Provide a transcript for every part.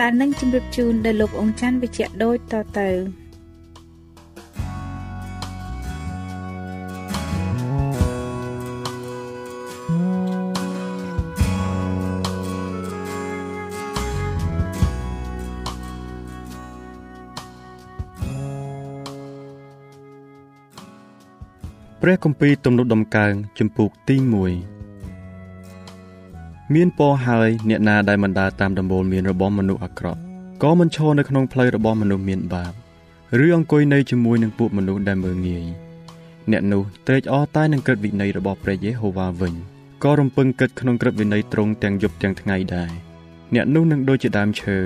ដែលនឹងជម្រាបជូនដល់លោកអង្គច័ន្ទវិជ្ជៈដូចតទៅព្រះគម្ពីរទំនុកដំកើងជំពូកទី1 មានពរហើយអ្នកណាដែលមិនដើរតាមដំបូលមានរបស់មនុស្សអាក្រក់ក៏មិនឈរនៅក្នុងផ្លូវរបស់មនុស្សមានបាបឬអង្គុយនៅជាមួយនឹងពួកមនុស្សដែលមើងងាយអ្នកនោះត្រេកអរតែនឹងក្រឹតវិន័យរបស់ព្រះយេហូវ៉ាវិញក៏រំពឹងគិតក្នុងក្រឹតវិន័យត្រង់ទាំងយប់ទាំងថ្ងៃដែរអ្នកនោះនឹងដូចជាដើមឈើ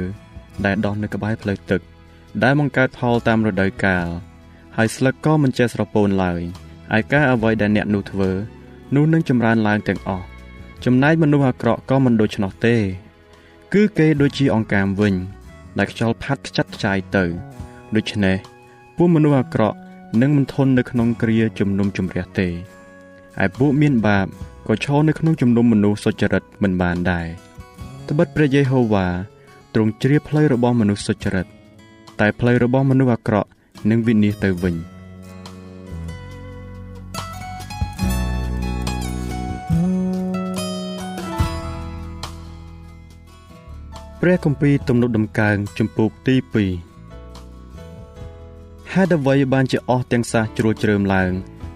ដែលដុះនៅក្បែរផ្លូវទឹក ដែលបង្កើតផលតាមរដូវកាលហើយស្លឹកក៏មិនចេះស្រពោនឡើយឯការអ្វីដែលអ្នកនោះធ្វើនោះនឹងចម្រើនឡើងទាំងអស់ ចំណែកមនុស្សអាក្រក់ក៏មិនដូច្នោះទេ គឺគេដូចជាអង្កាមវិញ ដែលខ្យល់ផាត់ខ្ចាត់ខ្ចាយទៅ ដូច្នេះពួកមនុស្សអាក្រក់នឹងមិនធន់នៅក្នុងគ្រាជំនុំជម្រះទេឯពួកមានបាបក៏ឈរនៅក្នុងជំនុំមនុស្សសុចរិតមិនបានដែរត្បិតព្រះយេហូវ៉ាទ្រង់ជ្រាបផ្លូវរបស់មនុស្សសុចរិតតែផ្លូវរបស់មនុស្សអាក្រក់នឹងវិនាសទៅវិញ។ ព្រះគម្ពីរទំនុកដំកើងជំពូកទី2ហេតុអ្វីបានជាអស់ទាំងសាសជ្រួលជ្រើមឡើង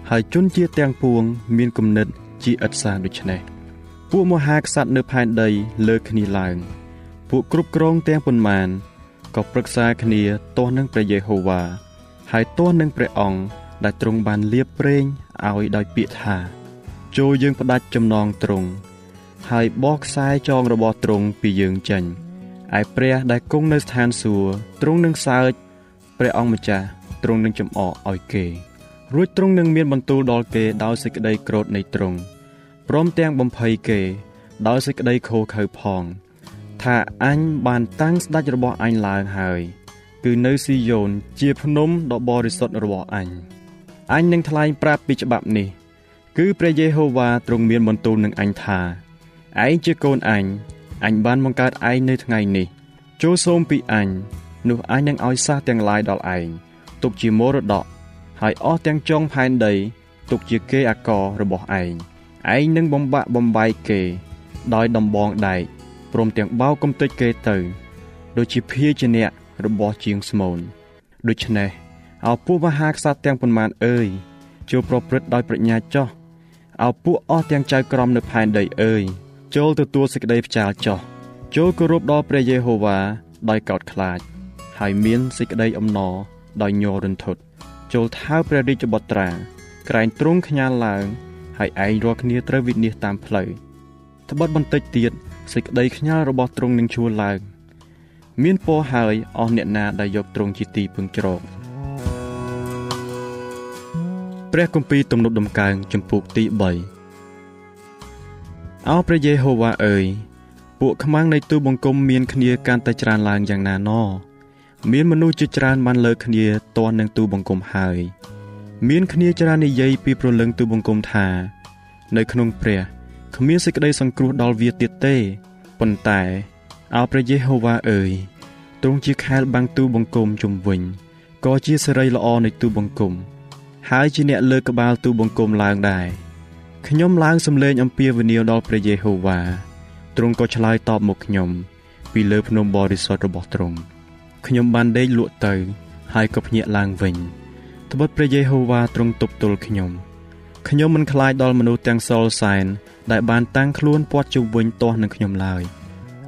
ហើយជនជាទាំងពួង មានគំនិតជាឥតសាសដូច្នេះពួកមហាក្សត្រនៅផែនដីលើគ្នាឡើង ពួកគ្រប់គ្រងទាំងប៉ុន្មានក៏ប្រឹក្សាគ្នាទាស់នឹងព្រះយេហូវ៉ាហើយទាស់នឹងព្រះអង្គដែលទ្រង់បានលៀបប្រេងឲ្យដោយពាក្យថាចូលយើងផ្ដាច់ចំណងទ្រង់ហើយបោះខ្សែចងរបស់ទ្រង់ពីយើងចេញ ឯព្រះដែលគង់នៅស្ថានសួគ៌ទ្រង់នឹងសើចព្រះអង្គម្ចាស់ទ្រង់នឹងចំអកឲ្យគេរួចទ្រង់នឹងមានបន្ទូលដល់គេដោយសេចក្តីក្រោធនៃទ្រង់ព្រមទាំងបំភ័យគេ ដោយសេចក្តីខូខើផង ថាអញបានតាំងស្ដេចរបស់អញឡើងហើយ គឺនៅស៊ីយ៉ូនជាភ្នំដ៏បរិសុទ្ធរបស់អញអញនឹងថ្លែងប្រាប់ពីច្បាប់នេះ គឺព្រះយេហូវ៉ាទ្រង់មានបន្ទូលនឹងអញថាឯងជាកូនអញ អញបានបង្កើតឯងនៅថ្ងៃនេះចូលសូមពីអញនោះអញនឹងឲ្យសះទាំងឡាយដល់ឯងទុកជាមរតកហើយអស់ទាំងចុងផែនដី ទុកជាគេអាកររបស់ឯងឯងនឹងបំបាក់បំបែកគេ ដោយដំបងដែកព្រមទាំងបោកកំទេចគេទៅ ដូចជាភាជាអ្នករបស់ជាងស្មូនដូច្នេះអោពួកមហាក្សត្រទាំងប៉ុន្មានអើយចូលប្រព្រឹត្តដោយប្រាជ្ញាចោះអោពួកអស់ទាំងចៅក្រមនៅផែនដីអើយ ចូលទទួលសេចក្តីផ្ចាលចោះចូលគោរពដល់ព្រះយេហូវ៉ាដោយកោតខ្លាច ហើយមានសេចក្តីអំណរដោយញ័ររន្ធត់ចូលថើព្រះរាជបុត្រា ក្រែងទ្រង់ខ្ញាល់ឡើង ហើយឯងរាល់គ្នាត្រូវវិនិច្ឆ័យតាមផ្លូវត្បិតបន្តិចទៀតសេចក្តីខ្ញាល់របស់ទ្រង់នឹងជួលឡើងមានពរហើយអស់អ្នកណាដែលយកទ្រង់ជាទីពឹងជ្រកព្រះគម្ពីរទំនុកដំកើងចំពុកទី3 អោព្រះយេហូវ៉ាអើយពួកខ្មាំងនៃទូបង្គំមានគ្នាកាន់តែច្រើនឡើងយ៉ាងណាណមានមនុស្សជាច្រើនបានលើកគ្នាទាន់នឹងទូបង្គំហើយ មានគ្នាច្រើននិយាយពីប្រលឹងទូបង្គំថា នៅក្នុងព្រះគ្មានសេចក្តីសង្គ្រោះដល់វាទៀតទេប៉ុន្តែអោព្រះយេហូវ៉ាអើយទ្រង់ជាខែលបាំងទូបង្គំជុំវិញក៏ជាសេរីល្អនៃទូបង្គំហើយជាអ្នកលើកក្បាលទូបង្គំឡើងដែរ ខ្ញុំឡើងសំឡេងអំពាវនាវដល់ព្រះយេហូវ៉ាទ្រង់ក៏ឆ្លើយតបមកខ្ញុំ ពីលើភ្នំបរិសុទ្ធរបស់ទ្រង់ខ្ញុំបានដេកលក់ទៅ ហើយក៏ភ្ញាក់ឡើងវិញត្បិតព្រះយេហូវ៉ាទ្រង់ទប់ទល់ខ្ញុំខ្ញុំមិនខ្លាចដល់មនុស្សទាំងសល់សែនដែលបានតាំងខ្លួនពាត់ជុំវិញទាស់នឹងខ្ញុំឡើយ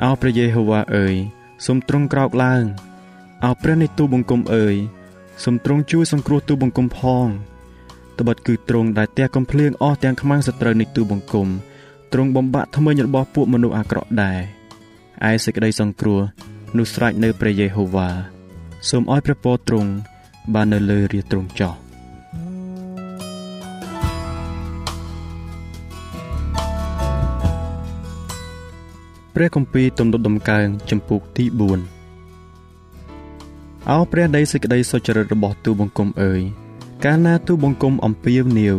អោព្រះយេហូវ៉ាអើយសូមទ្រង់ក្រោកឡើងអោព្រះនៃទូបង្គំអើយសូមទ្រង់ជួយសង្គ្រោះទូបង្គំផង ត្បិតគឺទ្រង់ដែលទះកំភ្លៀងអស់ទាំងខ្មាំងសត្រូវនៃទូបង្គំទ្រង់បំបាក់ថ្មិញរបស់ពួកមនុស្សអាក្រក់ដែរឯសេចក្តីសង្គ្រោះនោះស្រេចនៅព្រះយេហូវ៉ាសូមឲ្យព្រះពរទ្រង់បាននៅលើរាទ្រង់ចោះព្រះគម្ពីរទំនុកដំកើងចំពុកទី4អោព្រះដីសេចក្តីសុចរិតរបស់ទូបង្គំអើយ កាលណាទូបង្គំអំពាវនាវ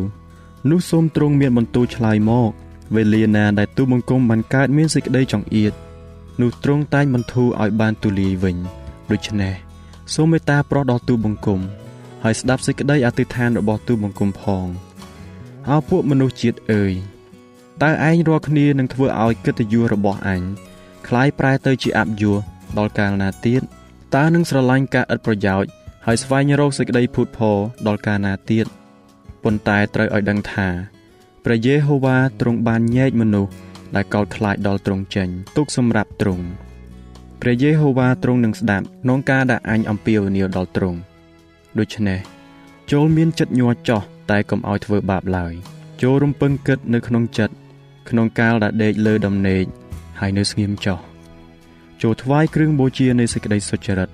នោះសូមទ្រង់មានបន្ទូលឆ្លើយមកវេលាណាដែលទូបង្គំបានកើតមានសេចក្តីចង្អៀតនោះទ្រង់តែងបន្ធូរឲ្យបានទូលាយវិញដូច្នេះសូមមេត្តាប្រោះដល់ទូបង្គំហើយស្ដាប់សេចក្តីអធិដ្ឋានរបស់ទូបង្គំផងអោពួកមនុស្សជាតិអើយតើឯងរាល់គ្នានឹងធ្វើឲ្យកិត្តិយសរបស់អញคล้ายប្រែទៅជាអបយសដល់កាលណាទៀតតើនឹងស្រឡាញ់ការឥតប្រយោជន៍ ហើយស្វែងរកសេចក្តីភូតផរដល់កាលណាទៀតប៉ុន្តែត្រូវឲ្យដឹងថាព្រះយេហូវ៉ាទ្រង់បានញែកមនុស្សដែលកោតខ្លាចដល់ទ្រង់ចេញទុកសម្រាប់ទ្រង់ព្រះយេហូវ៉ាទ្រង់នឹងស្ដាប់ក្នុងការដែលអញអំពាវនាវដល់ទ្រង់ដូច្នេះចូលមានចិត្តញ័រចោះតែកុំឲ្យធ្វើបាបឡើយចូលរំពឹងគិតនៅក្នុងចិត្តក្នុងកាលដែលដេកលើដំណេកហើយនៅស្ងៀមចោះចូលថ្វាយគ្រឿងបូជានៃសេចក្តីសុចរិត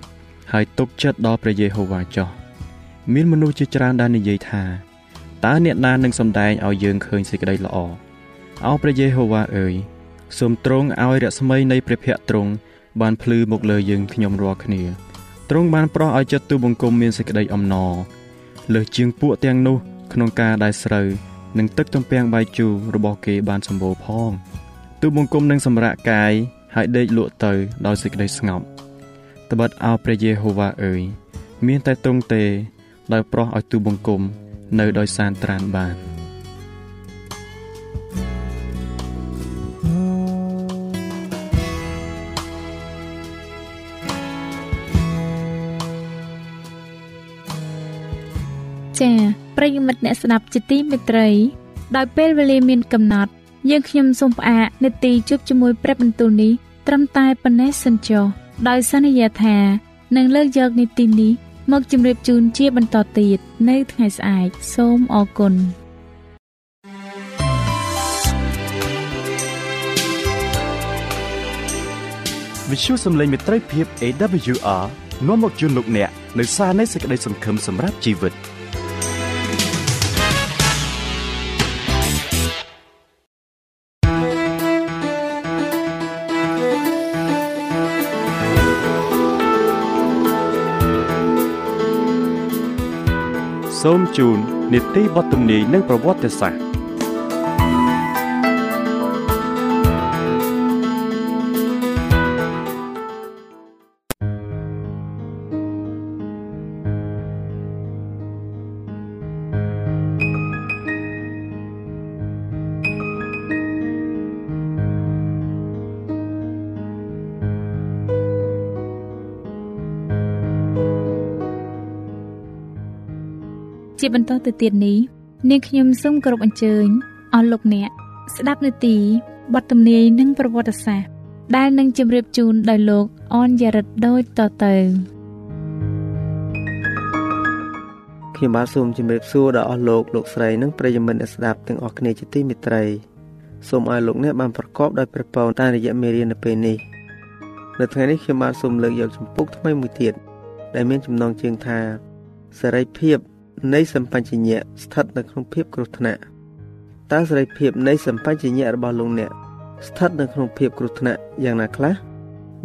ហើយទុកចិត្តដល់ព្រះយេហូវ៉ាចោះមានមនុស្សជាច្រើនដែលនិយាយថាតើអ្នកណានឹងសម្ដែងឲ្យយើងឃើញសេចក្តីល្អអោព្រះយេហូវ៉ាអើយសូមទ្រង់ឲ្យរស្មីនៃព្រះភ័ក្ត្រទ្រង់បានភ្លឺមកលើយើងខ្ញុំរាល់គ្នាទ្រង់បានប្រោះឲ្យចិត្តទូបង្គំមានសេចក្តីអំណរលើសជាងពួកទាំងនោះ ក្នុងការដែលស្រូវនិងទឹកទំពាំងបាយជូររបស់គេបានសម្បូរផងទូបង្គំនឹងសម្រាកកាយហើយដេកលក់ទៅដោយសេចក្តីស្ងប់ ត្បិតអោព្រះយេហូវ៉ាអើយមានតែទ្រង់ទេ ដោយប្រោះឲ្យទូបង្គំ នៅដោយសានត្រានបានចា៎ប្រិយមិត្តអ្នកស្ដាប់ជាទីមេត្រី ដោយពេលវេលាមានកំណត់ យើងខ្ញុំសូមផ្អាកនាទីជួបជាមួយព្រះបន្ទូលនេះត្រឹមតែប៉ុណ្ណេះសិនចុះ ដោយសន្យាថានឹងលើកយកនីតិនេះមកជម្រាបជូនជាបន្តទៀតនៅថ្ងៃស្អែកសូមអរគុណវិទ្យុសំឡេងមេត្រីភាព AWR នាំមកជូនលោកអ្នកនៅសារនៃសេចក្តីសង្ឃឹមសម្រាប់ជីវិត។ សូមជូននីតិបទទំនាយនិងប្រវត្តិសាស្ត្រ ជាបន្តទៅទៀតនេះនាងខ្ញុំសូមគោរពអញ្ជើញអស់លោកអ្នកស្ដាប់នាទីបទទំនាយនិងប្រវត្តិសាស្ត្រដែលនឹងជម្រាបជូនដោយលោកអនយ៉ារិតដូចតទៅខ្ញុំបាទសូមជម្រាបសួរដល់អស់លោកលោកស្រីនិងប្រិយមិត្តអ្នកស្ដាប់ទាំងអស់គ្នាជាទីមេត្រីសូមឲ្យលោកអ្នកបានប្រកបដោយព្រះពរតាមរយៈមេរៀននៅពេលនេះនៅថ្ងៃនេះខ្ញុំបាទសូមលើកយកចម្ពោះថ្មីមួយទៀតដែលមានចំណងជើងថាសេរីភាព នៃសម្បញ្ញៈស្ថិតនៅក្នុងភាពគ្រោះថ្នាក់តើសេរីភាពនៃសម្បញ្ញៈរបស់លោកអ្នកស្ថិតនៅក្នុងភាពគ្រោះថ្នាក់យ៉ាងណាខ្លះ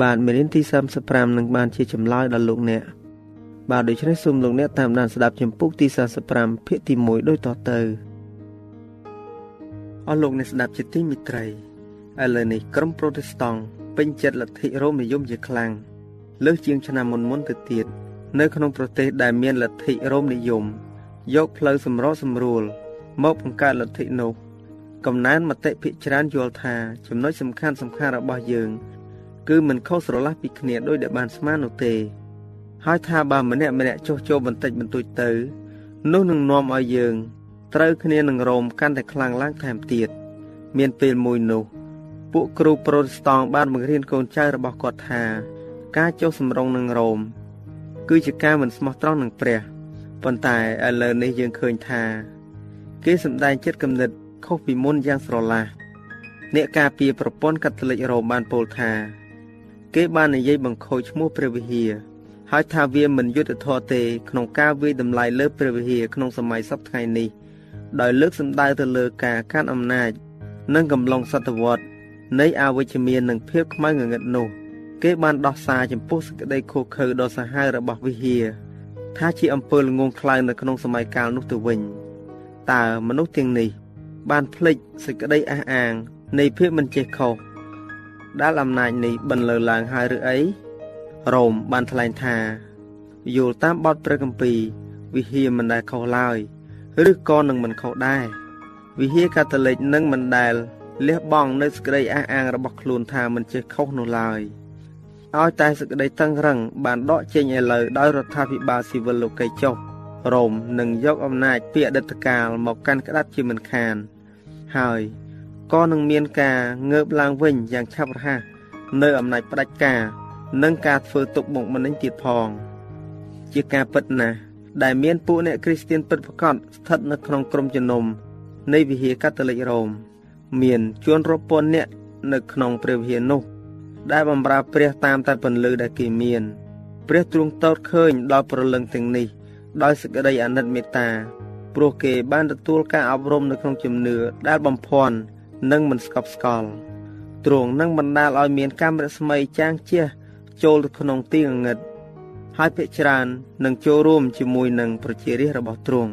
បាទមេរៀនទី35នឹងបានជាចម្លើយដល់លោកអ្នកបាទដូច្នេះសូមលោកអ្នកតាមដានស្ដាប់ចម្ពោះទី45ភាគទី1ដូចតទៅអស់លោកអ្នកស្ដាប់ជាទីមេត្រីឥឡូវនេះក្រុមប្រូតេស្តង់ពេញចិត្តលទ្ធិរ៉ូមនិយមជាខ្លាំងលើសជាងឆ្នាំមុនមុនទៅទៀត នៅក្នុងប្រទេសដែលមានលទ្ធិរ៉ូមនិយម យកផ្លូវសម្រោសម្រួល មកបង្កើតលទ្ធិនោះកំណែនមតិភិកច្រើនយល់ថាចំណុចសំខាន់សំខាន់របស់យើង គឺមិនខុសស្រឡះពីគ្នាដោយដែលបានស្មាននោះទេ ហើយថាបើម្នាក់ម្នាក់ចុះចូលបន្តិចបន្តួចទៅ នោះនឹងនាំឲ្យយើង ត្រូវគ្នានឹងរោមកាន់តែខ្លាំងឡើងថែមទៀតមានពេលមួយនោះពួកគ្រូប្រូតស្តង់បានបង្រៀនកូនចៅរបស់គាត់ថា ការចុះសម្រុងនឹងរោម គឺជាការមិនស្មោះត្រង់នឹងព្រះប៉ុន្តែឥឡូវនេះយើងឃើញថា គេសម្ដែងចិត្តគំនិតខុសពីមុនយ៉ាងស្រឡះអ្នកការពារប្រព័ន្ធកាតូលិករ៉ូមបានពោលថា គេបាននិយាយបង្ខូចឈ្មោះព្រះវិហារហើយថាវាមិនយុត្តិធម៌ទេ ក្នុងការវាយតម្លៃលើព្រះវិហារក្នុងសម័យសពថ្ងៃនេះដោយលើកសម្ដៅទៅលើការកាន់អំណាច និងកំឡុងសតវត្សនៃអវិជ្ជមាននិងភាពខ្មៅងងឹតនោះ គេបានដោះសារចំពោះសេចក្តីខុសខើដ៏សាហាវរបស់វិហារថាជាអំពើល្ងងខ្លៅនៅក្នុងសម័យកាលនោះទៅវិញតើមនុស្សទាំងនេះ បានភ្លេចសេចក្តីអះអាង នៃភាពមិនចេះខុសដែលអំណាចនេះបន្លឺឡើងហើយឬអីរ៉ូមបានថ្លែងថាយល់តាមបទព្រះគម្ពីរវិហារមិនដែលខុសឡើយឬក៏នឹងមិនខុសដែរវិហារកាតូលិកនឹងមិនដែលលះបង់នៅសេចក្តីអះអាងរបស់ខ្លួនថាមិនចេះខុសនោះឡើយ ឲ្យតែសេចក្តីតឹងរឹងបានដកចេញឥឡូវដោយរដ្ឋាភិបាលស៊ីវិលលោកីចុះរ៉ូមនឹងយកអំណាចពីអតីតកាលមកកាន់ក្តាប់ជាមិនខាន ហើយក៏នឹងមានការងើបឡើងវិញយ៉ាងឆាប់រហ័សនៅអំណាចផ្ដាច់ការ និងការធ្វើទុកបុកម្នេញទៀតផង ជាការពិតណាស់ដែលមានពួកអ្នកគ្រីស្ទានពិតប្រាកដស្ថិតនៅក្នុងក្រុមជំនុំនៃវិហារកាតូលិករ៉ូមមានជួនរាប់ពាន់នាក់នៅក្នុងព្រះវិហារនោះ ដែលបម្រើព្រះតាមតែពន្លឺដែលគេមាន ព្រះទ្រង់តោតឃើញដល់ប្រលឹងទាំងនេះ ដោយសេចក្តីអាណិតមេត្តាព្រោះគេបានទទួលការអប់រំនៅក្នុងជំនឿដែលបំភាន់និងមិនស្កប់ស្កល់ទ្រង់នឹងបណ្ដាលឲ្យមានកាមរស្មីចាងជះចូលទៅក្នុងទីងងឹតហើយភិកច្រើននឹងចូលរួមជាមួយនឹងប្រជារាស្ត្ររបស់ទ្រង់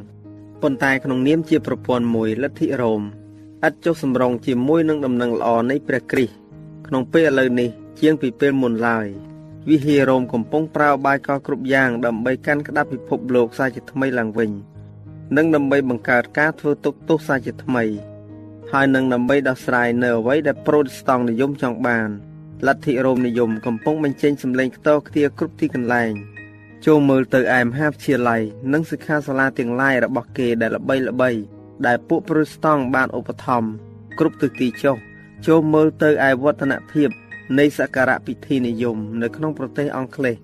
ប៉ុន្តែក្នុងនាមជាប្រព័ន្ធមួយលទ្ធិរ៉ូមឥតចុះសម្រងជាមួយនឹងដំណឹងល្អនៃព្រះគ្រីស្ទ ក្នុងពេលឥឡូវនេះជាងពីពេលមុនឡើយវិហាររ៉ូមកំពុងប្រើបាយកលគ្រប់យ៉ាងដើម្បីកាន់ក្តាប់ពិភពលោកសាជាថ្មីឡើងវិញនិងដើម្បីបង្កើតការធ្វើទុកទោសសាជាថ្មី ហើយនឹងដើម្បីដោះស្រាយនៅអ្វីដែលប្រូតេស្តង់និយមចង់បានលទ្ធិរ៉ូមនិយមកំពុងបញ្ចេញសម្លេងខ្ទរខ្ទារគ្រប់ទីកន្លែងចូលមើលទៅឯមហាវិទ្យាល័យនិងសិក្ខាសាលាទាំងឡាយរបស់គេដែលល្បីល្បីដែលពួកប្រូតេស្តង់បានឧបត្ថម្ភគ្រប់ទិសទីចុះ ចូលមើលទៅឯវឌ្ឍនភាពនៃសក្ការៈពិធីនិយម នៅក្នុងប្រទេសអង់គ្លេស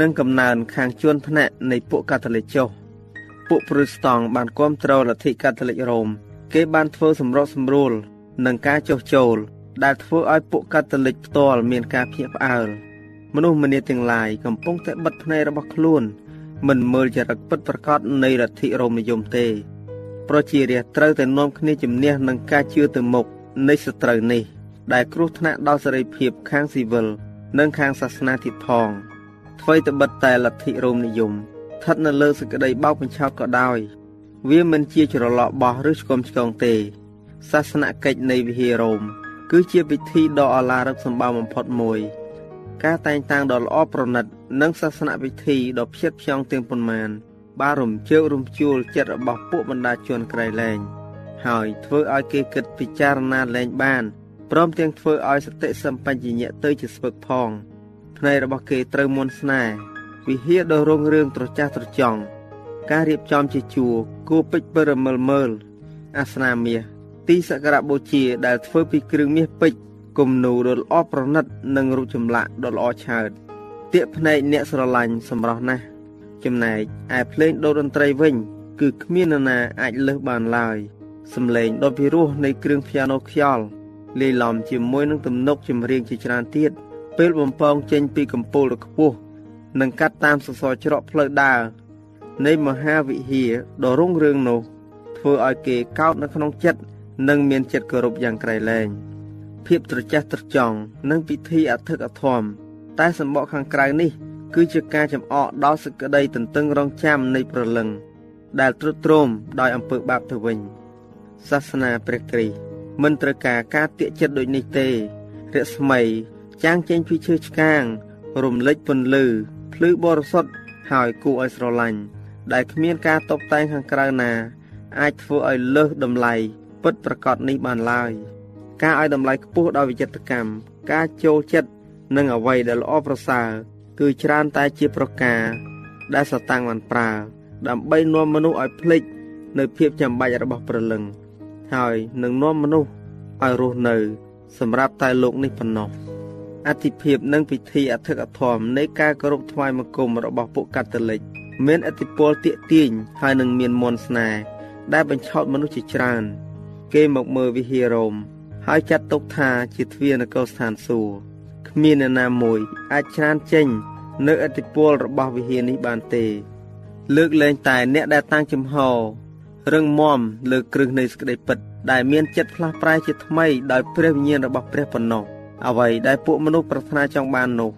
និងកំណើនខាងជួនថ្នាក់នៃពួកកាតូលិកចុះពួកប្រូតេស្តង់បានគ្រប់គ្រងលទ្ធិកាតូលិករ៉ូមគេបានធ្វើសម្រុកសម្រួលនឹងការចុះចូលដែលធ្វើឲ្យពួកកាតូលិកផ្ទាល់មានការភ្ញាក់ផ្អើលមនុស្សម្នាទាំងឡាយកំពុងតែបិទភ្នែករបស់ខ្លួន មិនមើលចរិតពិតប្រាកដនៃលទ្ធិរ៉ូមនិយមទេ ប្រជារាស្ត្រត្រូវតែនាំគ្នាជំនះនឹងការជឿទៅមុខ នៃសត្រូវនេះ ដែលគ្រោះថ្នាក់ដល់សេរីភាពខាងស៊ីវិលនិងខាងសាសនាទៀតផងអ្វីត្បិតតែលទ្ធិរ៉ូមនិយមស្ថិតនៅលើសេចក្តីបោកបញ្ឆោតក៏ដោយ វាមិនជាច្រឡកបោះឬឆ្គំឆ្គងទេ សាសនកិច្ចនៃវិហាររ៉ូមគឺជាពិធីដ៏អឡារឹកសម្បើមបំផុតមួយ ការតែងតាំងដ៏ល្អប្រណិត និងសាសនពិធីដ៏ផ្ចិតផ្ចង់ទាំងប៉ុន្មានបានរំជើបរំជួលចិត្តរបស់ពួកបណ្ដាជនក្រៃលែង ហើយធ្វើឲ្យគេគិតពិចារណាលែងបានព្រមទាំងធ្វើឲ្យសតិសម្បញ្ញៈទៅជាស្ពឹកផងភ្នែករបស់គេត្រូវមន់ស្នេហ៍វិហារដ៏រុងរឿងត្រចះត្រចង់ការរៀបចំជាជួរគួពេជ្រពរមើលមើលអាសនាមាសទីសក្ការៈបូជាដែលធ្វើពីគ្រឿងមាសពេជ្រគំនូរដ៏ល្អប្រណិត និងរូបចម្លាក់ដ៏ល្អឆើតទាកភ្នែកអ្នកស្រឡាញ់សម្រស់ណាស់ចំណែកឯភ្លេងដូតន្ត្រីវិញ គឺគ្មាននរណាអាចលើសបានឡើយ សំឡេងដ៏ពិរោះនៃគ្រឿងព្យ៉ាណូខ្យល់លាយឡំជាមួយនឹងទំនុកចម្រៀងជាច្រើនទៀតពេលបំពងចេញពីកំពូលដ៏ខ្ពស់និងកាត់តាមសសរច្រកផ្លូវដើរនៃមហាវិហារដ៏រុងរឿងនោះធ្វើឲ្យគេកោតនៅក្នុងចិត្តនិងមានចិត្តគោរពយ៉ាងក្រៃលែងភាពត្រចះត្រចង់និងពិធីអធិកអធមតែសម្បកខាងក្រៅនេះ គឺជាការចំអកដល់សេចក្តីទន្ទឹងរង់ចាំនៃព្រលឹងដែលទ្រុឌទ្រោមដោយអំពើបាបទៅវិញ សាសនាព្រះគ្រីស្ទមិនត្រូវការការទាក់ចិត្តដូចនេះទេរស្មីចាំងចេញពីឈើឆ្កាង រំលេចពន្លឺភ្លឺបរិសុទ្ធហើយគួរឲ្យស្រឡាញ់ដែលគ្មានការតបតែងខាងក្រៅណា អាចធ្វើឲ្យលើសតម្លៃពិតប្រកបនេះបានឡើយការឲ្យតម្លៃខ្ពស់ដល់វិចិត្រកម្មការចូលចិត្តនិងអ្វីដែលល្អប្រសើរគឺច្រើនតែជាប្រការ ដែលសតាំងបានប្រើ ដើម្បីនាំមនុស្សឲ្យភ្លេចនៅភាពចាំបាច់របស់ព្រលឹង ហើយនឹងនាំមនុស្សឲ្យរស់នៅ សម្រាប់តែលោកនេះប៉ុណ្ណោះអធិភាពនិងពិធីអធិកអធមនៃការគោរពថ្វាយបង្គំរបស់ពួកកាតូលិកមានអធិពលទាក់ទាញហើយនឹងមានមន្តស្នេហ៍ដែលបញ្ឆោតមនុស្សជាច្រើន គេមកមើលវិហាររ៉ូមហើយចាត់ទុកថាជាទ្វារនគរស្ថានសួគ៌គ្មាននរណាមួយ អាចច្រានចេញនៅអធិពលរបស់វិហារនេះបានទេ លើកលែងតែអ្នកដែលតាំងចំហ រឹងមាំលើគ្រឹះនៃសេចក្តីពិត ដែលមានចិត្តផ្លាស់ប្រែជាថ្មីដោយព្រះវិញ្ញាណរបស់ព្រះប៉ុណ្ណោះអ្វីដែលពួកមនុស្សប្រាថ្នាចង់បាននោះ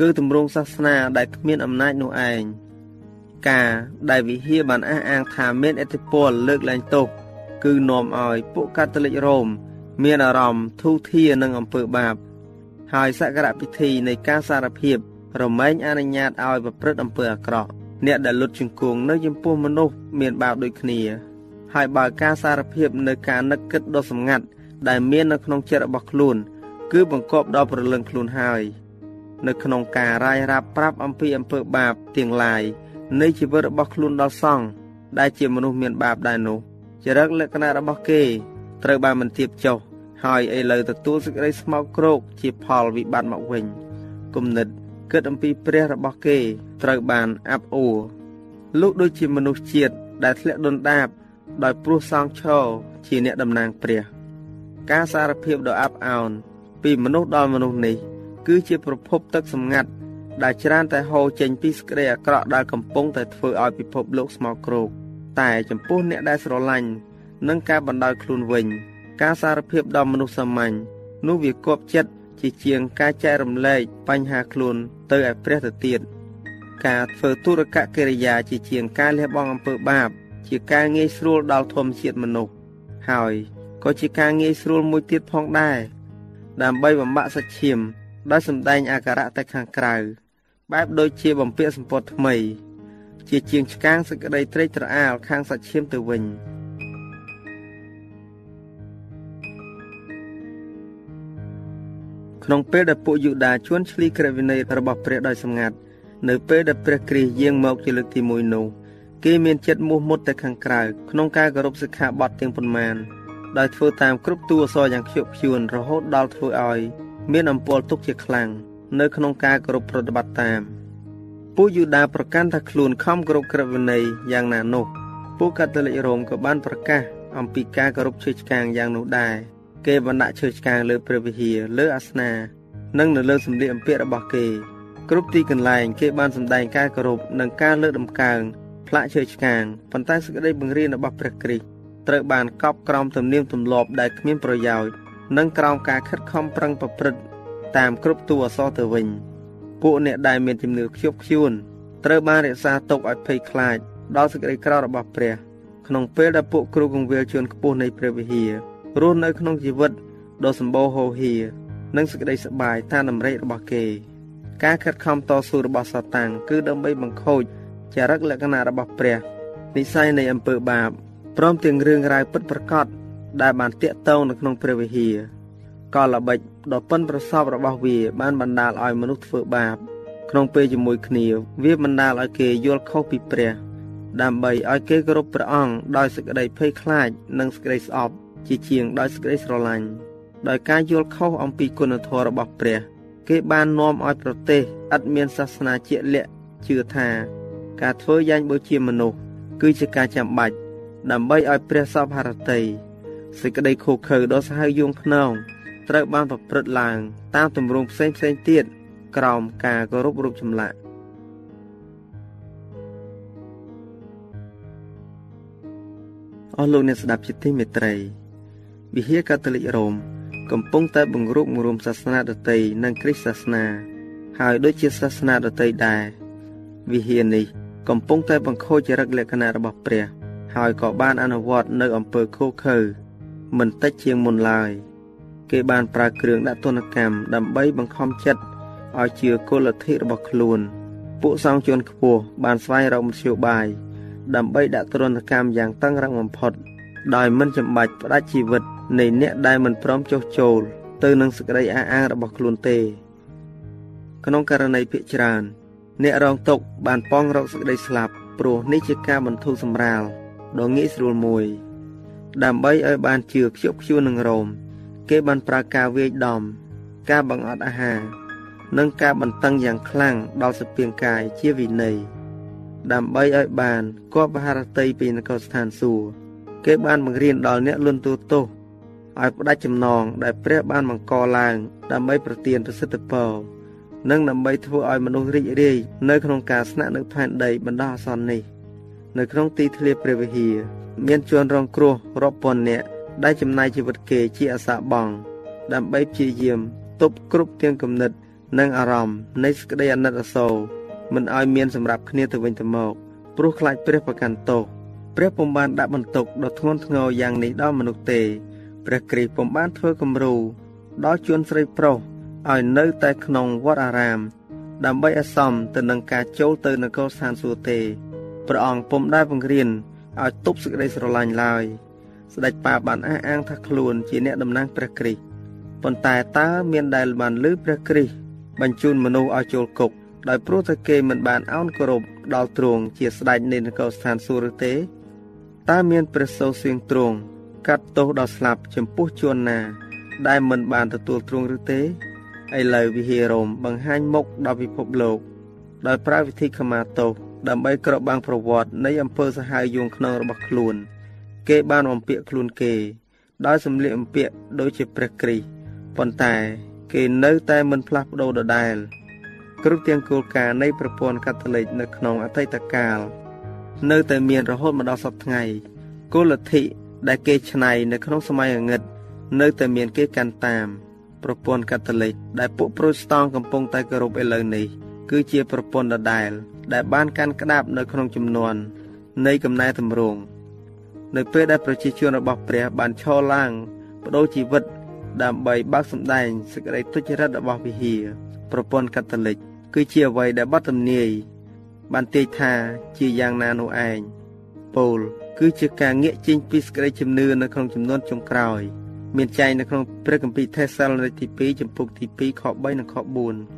គឺទម្រង់សាសនាដែលគ្មានអំណាចនោះឯងការដែលវិហារបានអះអាងថាមានឥទ្ធិពលលើកលែងទោសគឺនាំឲ្យពួកកាតូលិករ៉ូមមានអារម្មណ៍ធូរធារនឹងអំពើបាប ហើយសក្ការៈពិធីនៃការសារភាពរមែងអនុញ្ញាតឲ្យប្រព្រឹត្តអំពើអាក្រក់អ្នកដែលលុតជង្គង់នៅចំពោះមនុស្សមានបាបដូចគ្នា ហើយបើការសារភាពនៅការនឹកគិតដ៏សម្ងាត់ដែលមាននៅក្នុងចិត្តរបស់ខ្លួន គឺបង្កប់ដល់ប្រលឹងខ្លួនហើយនៅក្នុងការរាយរាប់ប្រាប់អំពីអំពើបាបទាំងឡាយនៃជីវិតរបស់ខ្លួនដល់សង្ឃដែលជាមនុស្សមានបាបដែរនោះចរិតលក្ខណៈរបស់គេត្រូវបានមិនទៀបចុះហើយឥឡូវទទួលសេចក្តីស្មោកគ្រោកជាផលវិបត្តិមកវិញគំនិតគិតអំពីព្រះរបស់គេត្រូវបានអាប់អួរលោកដូចជាមនុស្សជាតិដែលធ្លាក់ដុនដាប ដោយព្រោះសងឈរជាអ្នកតំណាងព្រះ ការសារភាពដ៏អាប់អោនពីមនុស្សដល់មនុស្សនេះ គឺជាប្រភពទឹកសម្ងាត់ដែលច្រើនតែហូរចេញពីសេចក្តីអាក្រក់ដែលកំពុងតែធ្វើឲ្យពិភពលោកស្មោកគ្រោកតែចំពោះអ្នកដែលស្រឡាញ់និងការបណ្ដោយខ្លួនវិញ ការសារភាពដល់មនុស្សសាមញ្ញនោះវាគប់ចិត្តជាជាងការចែករំលែកបញ្ហាខ្លួនទៅឲ្យព្រះទៅទៀតការធ្វើទុរកកិរិយាជាជាងការលះបង់អំពើបាប ជាការងាយស្រួលដល់ធម្មជាតិមនុស្សហើយក៏ជាការងាយស្រួលមួយទៀតផងដែរដើម្បីបំបាក់សាច់ឈាមដោយសម្ដែងអាការៈតែខាងក្រៅបែបដូចជាបំពាក់សម្ពត់ថ្មី ជាជាងឆ្កាងសក្តីត្រេកត្រអាលខាងសាច់ឈាមទៅវិញក្នុងពេលដែលពួកយូដាជួនឆ្លីក្រឹតវិន័យរបស់ព្រះដោយសម្ងាត់នៅពេលដែលព្រះគ្រីស្ទយាងមកជាលើកទី1នោះ គេមានចិត្តមោះមុតតែខាងក្រៅក្នុងការគោរពសិក្ខាបទទាំងប៉ុន្មានដោយធ្វើតាមគ្រប់តួអក្សរយ៉ាងខ្ជាប់ខ្ជួនរហូតដល់ធ្វើឲ្យមានអំពើទុកជាខ្លាំងនៅក្នុងការគោរពប្រតិបត្តិតាមពួកយូដាប្រកាន់ថាខ្លួនខំគោរពក្រឹតវិន័យយ៉ាងណានោះពួកកាតូលិករ៉ូមក៏បានប្រកាសអំពីការគោរពឈើឆ្កាងយ៉ាងនោះដែរគេបានដាក់ឈើឆ្កាងលើព្រះវិហារលើអាសនា និងនៅលើសម្លៀកបំពាក់របស់គេគ្រប់ទីកន្លែងគេបានសម្ដែងការគោរពនិងការលើកដំកើង ផ្លាកឈើឆ្កាងប៉ុន្តែសេចក្តីបង្រៀនរបស់ព្រះគ្រីស្ទត្រូវបានកប់ក្រោមទំនៀមទម្លាប់ដែលគ្មានប្រយោជន៍និងក្រោមការខិតខំប្រឹងប្រព្រឹត្តតាមគ្រប់តួអក្សរទៅវិញពួកអ្នកដែលមានជំនឿខ្ជាប់ខ្ជួនត្រូវបានរក្សាទុកឲ្យភ័យខ្លាចដល់សេចក្តីក្ររបស់ព្រះក្នុងពេលដែលពួកគ្រូកងវិលជួនខ្ពស់នៃព្រះវិហាររស់នៅក្នុងជីវិតដ៏សម្បូរហូរហៀនិងសេចក្តីសប្បាយតាមតម្រេចរបស់គេ ការខិតខំតស៊ូរបស់សាតាំងគឺដើម្បីបង្ខូច ចរិតលក្ខណៈរបស់ព្រះនិស័យនៃអំពើបាបព្រមទាំងរឿងរ៉ាវពិតប្រាកដដែលបានតាក់ទងនៅក្នុងព្រះវិហារកលល្បិចដ៏ប៉ិនប្រសប់របស់វា បានបណ្ដាលឲ្យមនុស្សធ្វើបាប ក្នុងពេលជាមួយគ្នាវាបណ្ដាលឲ្យគេយល់ខុសពីព្រះ ដើម្បីឲ្យគេគោរពព្រះអង្គដោយសេចក្តីភ័យខ្លាចនិងសេចក្តីស្អប់ជាជាងដោយសេចក្តីស្រឡាញ់ដោយការយល់ខុសអំពីគុណធម៌របស់ព្រះ គេបាននាំឲ្យប្រទេសឥតមានសាសនាជាក់លាក់ជឿថា ការធ្វើយ៉ាញ់បូជាមនុស្សគឺជាការចាំបាច់ដើម្បីឲ្យព្រះសពហរតីសេចក្តីខូខើដ៏សាហាវយងខ្នងត្រូវបានប្រព្រឹត្តឡើង តាមទម្រង់ផ្សេងផ្សេងទៀតក្រោមការគោរពរូបចម្លាក់អស់លោកអ្នកស្ដាប់ជាទីមេត្រីវិហារកាតូលិករ៉ូមកំពុងតែបង្រួបបង្រួមសាសនាដទៃនិងគ្រិស្តសាសនា ហើយដូចជាសាសនាដទៃដែរវិហារនេះ កំពុងតែបង្ខូចចរិតលក្ខណៈរបស់ព្រះ ហើយក៏បានអនុវត្តនៅអំពើខុសខើមិនតិចជាងមុនឡើយគេបានប្រើគ្រឿងដាក់ទណ្ឌកម្មដើម្បីបង្ខំចិត្តឲ្យជឿគុលលទ្ធិរបស់ខ្លួន ពួកសង្ឃជនខ្ពស់បានស្វែងរកមធ្យោបាយដើម្បីដាក់ទណ្ឌកម្មយ៉ាងតឹងរ៉ឹងបំផុត ដោយមិនចាំបាច់ផ្ដាច់ជីវិតនៃអ្នកដែលមិនព្រមចុះចូលទៅនឹងសេចក្តីអះអាងរបស់ខ្លួនទេ ក្នុងករណីភាគច្រើន អ្នករងទុកបានប៉ងរកសេចក្តីស្លាប់ព្រោះនេះជាការបន្ធូរសម្រាលដ៏ងាយស្រួលមួយ ដើម្បីឲ្យបានជឿខ្ជាប់ខ្ជួននឹងរោមគេបានប្រើការវាយដំការបង្អត់អាហារនិងការបន្តឹងយ៉ាងខ្លាំងដល់សពាងកាយជាវិន័យដើម្បីឲ្យបានគបហារតីពីនគរស្ថានសួគ៌គេបានបង្រៀនដល់អ្នកលន់ទូទោសឲ្យផ្ដាច់ចំណងដែលព្រះបានបង្កឡើងដើម្បីប្រទានប្រសិទ្ធពរ និងដើម្បីធ្វើឲ្យមនុស្សរីករាយនៅក្នុងការស្នាក់នៅផែនដីបណ្ដោះអាសន្ននេះនៅក្នុងទីធ្លាព្រះវិហារមានជនរងគ្រោះរាប់ពាន់នាក់ដែលចំណាយជីវិតគេជាអសាបង់ដើម្បីព្យាយាមទប់គ្រប់ទាំងគំនិត និងអារម្មណ៍នៃសេចក្តីអាណិតអាសូរមិនឲ្យមានសម្រាប់គ្នាទៅវិញទៅមកព្រោះខ្លាចព្រះប្រកាន់ទោសព្រះពុំបានដាក់បន្ទុកដ៏ធ្ងន់ធ្ងរយ៉ាងនេះដល់មនុស្សទេព្រះគ្រីស្ទពុំបានធ្វើគំរូដល់ជនស្រីប្រុស ឲ្យនៅតែក្នុងវត្តអារាម ដើម្បីឲ្យសមទៅនឹងការចូលទៅនគរស្ថានសួគ៌ទេព្រះអង្គពុំដែលបង្រៀនឲ្យទប់សេចក្តីស្រឡាញ់ឡើយស្ដេចប៉ាបានអះអាងថាខ្លួនជាអ្នកតំណាងព្រះគ្រីស្ទប៉ុន្តែតើមានដែលបានលើព្រះគ្រីស្ទបញ្ជូនមនុស្សឲ្យចូលគុកដោយព្រោះតែគេមិនបានអោនគោរពដល់ទ្រង់ជាស្ដេចនៃនគរស្ថានសួគ៌ឬទេតើមានព្រះសូរសៀងទ្រង់កាត់ទោសដល់ស្លាប់ចំពោះជនណា ដែលមិនបានទទួលទ្រង់ឬទេ ឥឡូវវិហាររ៉ូមបង្ហាញមុខដល់ពិភពលោកដោយប្រើវិធីខមាទោសដើម្បីក្របបាំងប្រវត្តិនៃអំពើសាហាវយួងខ្នងរបស់ខ្លួន គេបានបំពាក់ខ្លួនគេ ដោយសម្លៀកបំពាក់ដូចជាព្រះគ្រីស្ទប៉ុន្តែគេនៅតែមិនផ្លាស់ប្ដូរដដែលគ្រប់ទាំងគោលការណ៍នៃប្រព័ន្ធកាតូលិកនៅក្នុងអតីតកាល នៅតែមានរហូតមកដល់សពថ្ងៃគោលលទ្ធិដែលគេច្នៃនៅក្នុងសម័យអង្ហិតនៅតែមានគេកាន់តាម ប្រព័ន្ធកាតូលិកដែលពួកប្រូតស្តង់កំពុងតែគោរពឥឡូវនេះគឺជាប្រព័ន្ធដដែល ដែលបានកាន់ក្តាប់នៅក្នុងចំនួននៃកំណែតម្រង់នៅពេលដែលប្រជាជនរបស់ព្រះបានឈរឡើងបដូរជីវិត ដើម្បីបើកសម្ដែងសេចក្តីទុច្ចរិតរបស់វិហារប្រព័ន្ធកាតូលិកគឺជាអ្វីដែលបទទំនាយបានទាយថាជាយ៉ាងណានោះឯងពោលគឺជាការងាកចេញពីសេចក្តីជំនឿនៅក្នុងចំនួនចុងក្រោយ មានចែងនៅក្នុងព្រះគម្ពីរថេសាឡូនីកទី2ចំពុកទី2ខ3និងខ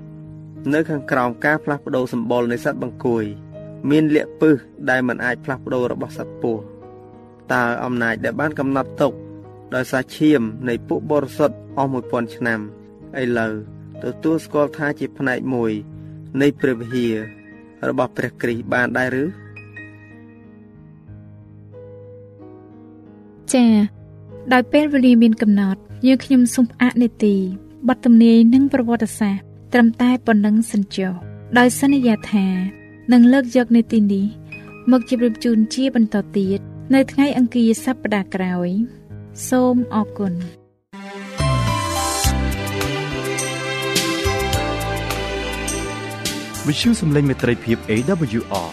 4នៅខាងក្រោមការផ្លាស់ប្ដូរសម្បុរនៃសត្វបង្គួយ មានលក្ខពឹសដែលមិនអាចផ្លាស់ប្ដូររបស់សត្វពស់តើអំណាចដែលបានកំណត់ទុកដោយសារឈាមនៃពួកបរិសុទ្ធអស់1000ឆ្នាំឥឡូវទទួលស្គាល់ថាជាផ្នែកមួយ នៃព្រះវិហាររបស់ព្រះគ្រីស្ទបានដែរឬចា៎ ដោយពេលវេលាមានកំណត់យើងខ្ញុំសូមផ្អាកនេតិបទទំនាយនិងប្រវត្តិសាស្ត្រត្រឹមតែប៉ុណ្ណឹងសិនចុះដោយសន្យាថានឹងលើកយកនេតិនេះមកជម្រាបជូនជាបន្តទៀតនៅថ្ងៃអង្គារសប្តាហ៍ក្រោយ សូមអរគុណវិទ្យុសំឡេងមេត្រីភាព AWR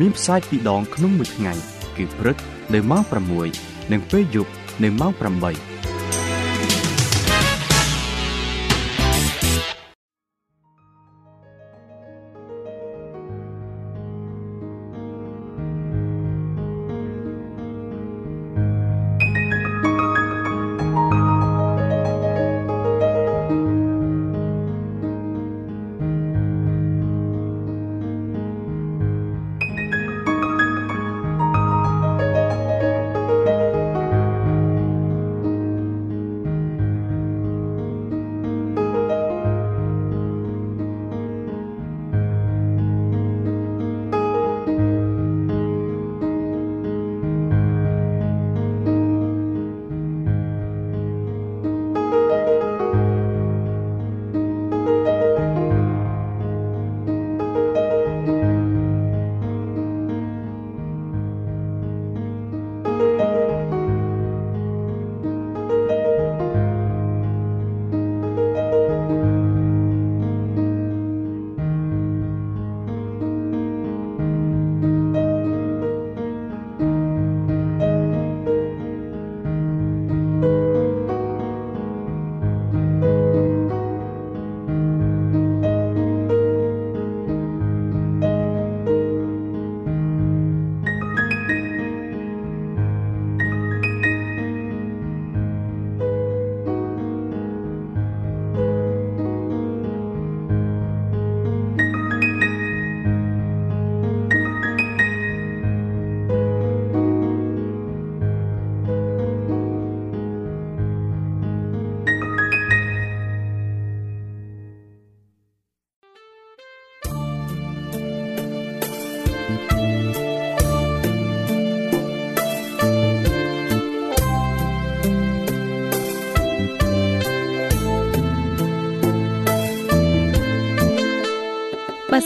មានផ្សាយពីរដងក្នុងមួយថ្ងៃ គឺព្រឹកនៅម៉ោង6និងពេលយប់ នៅម៉ោង8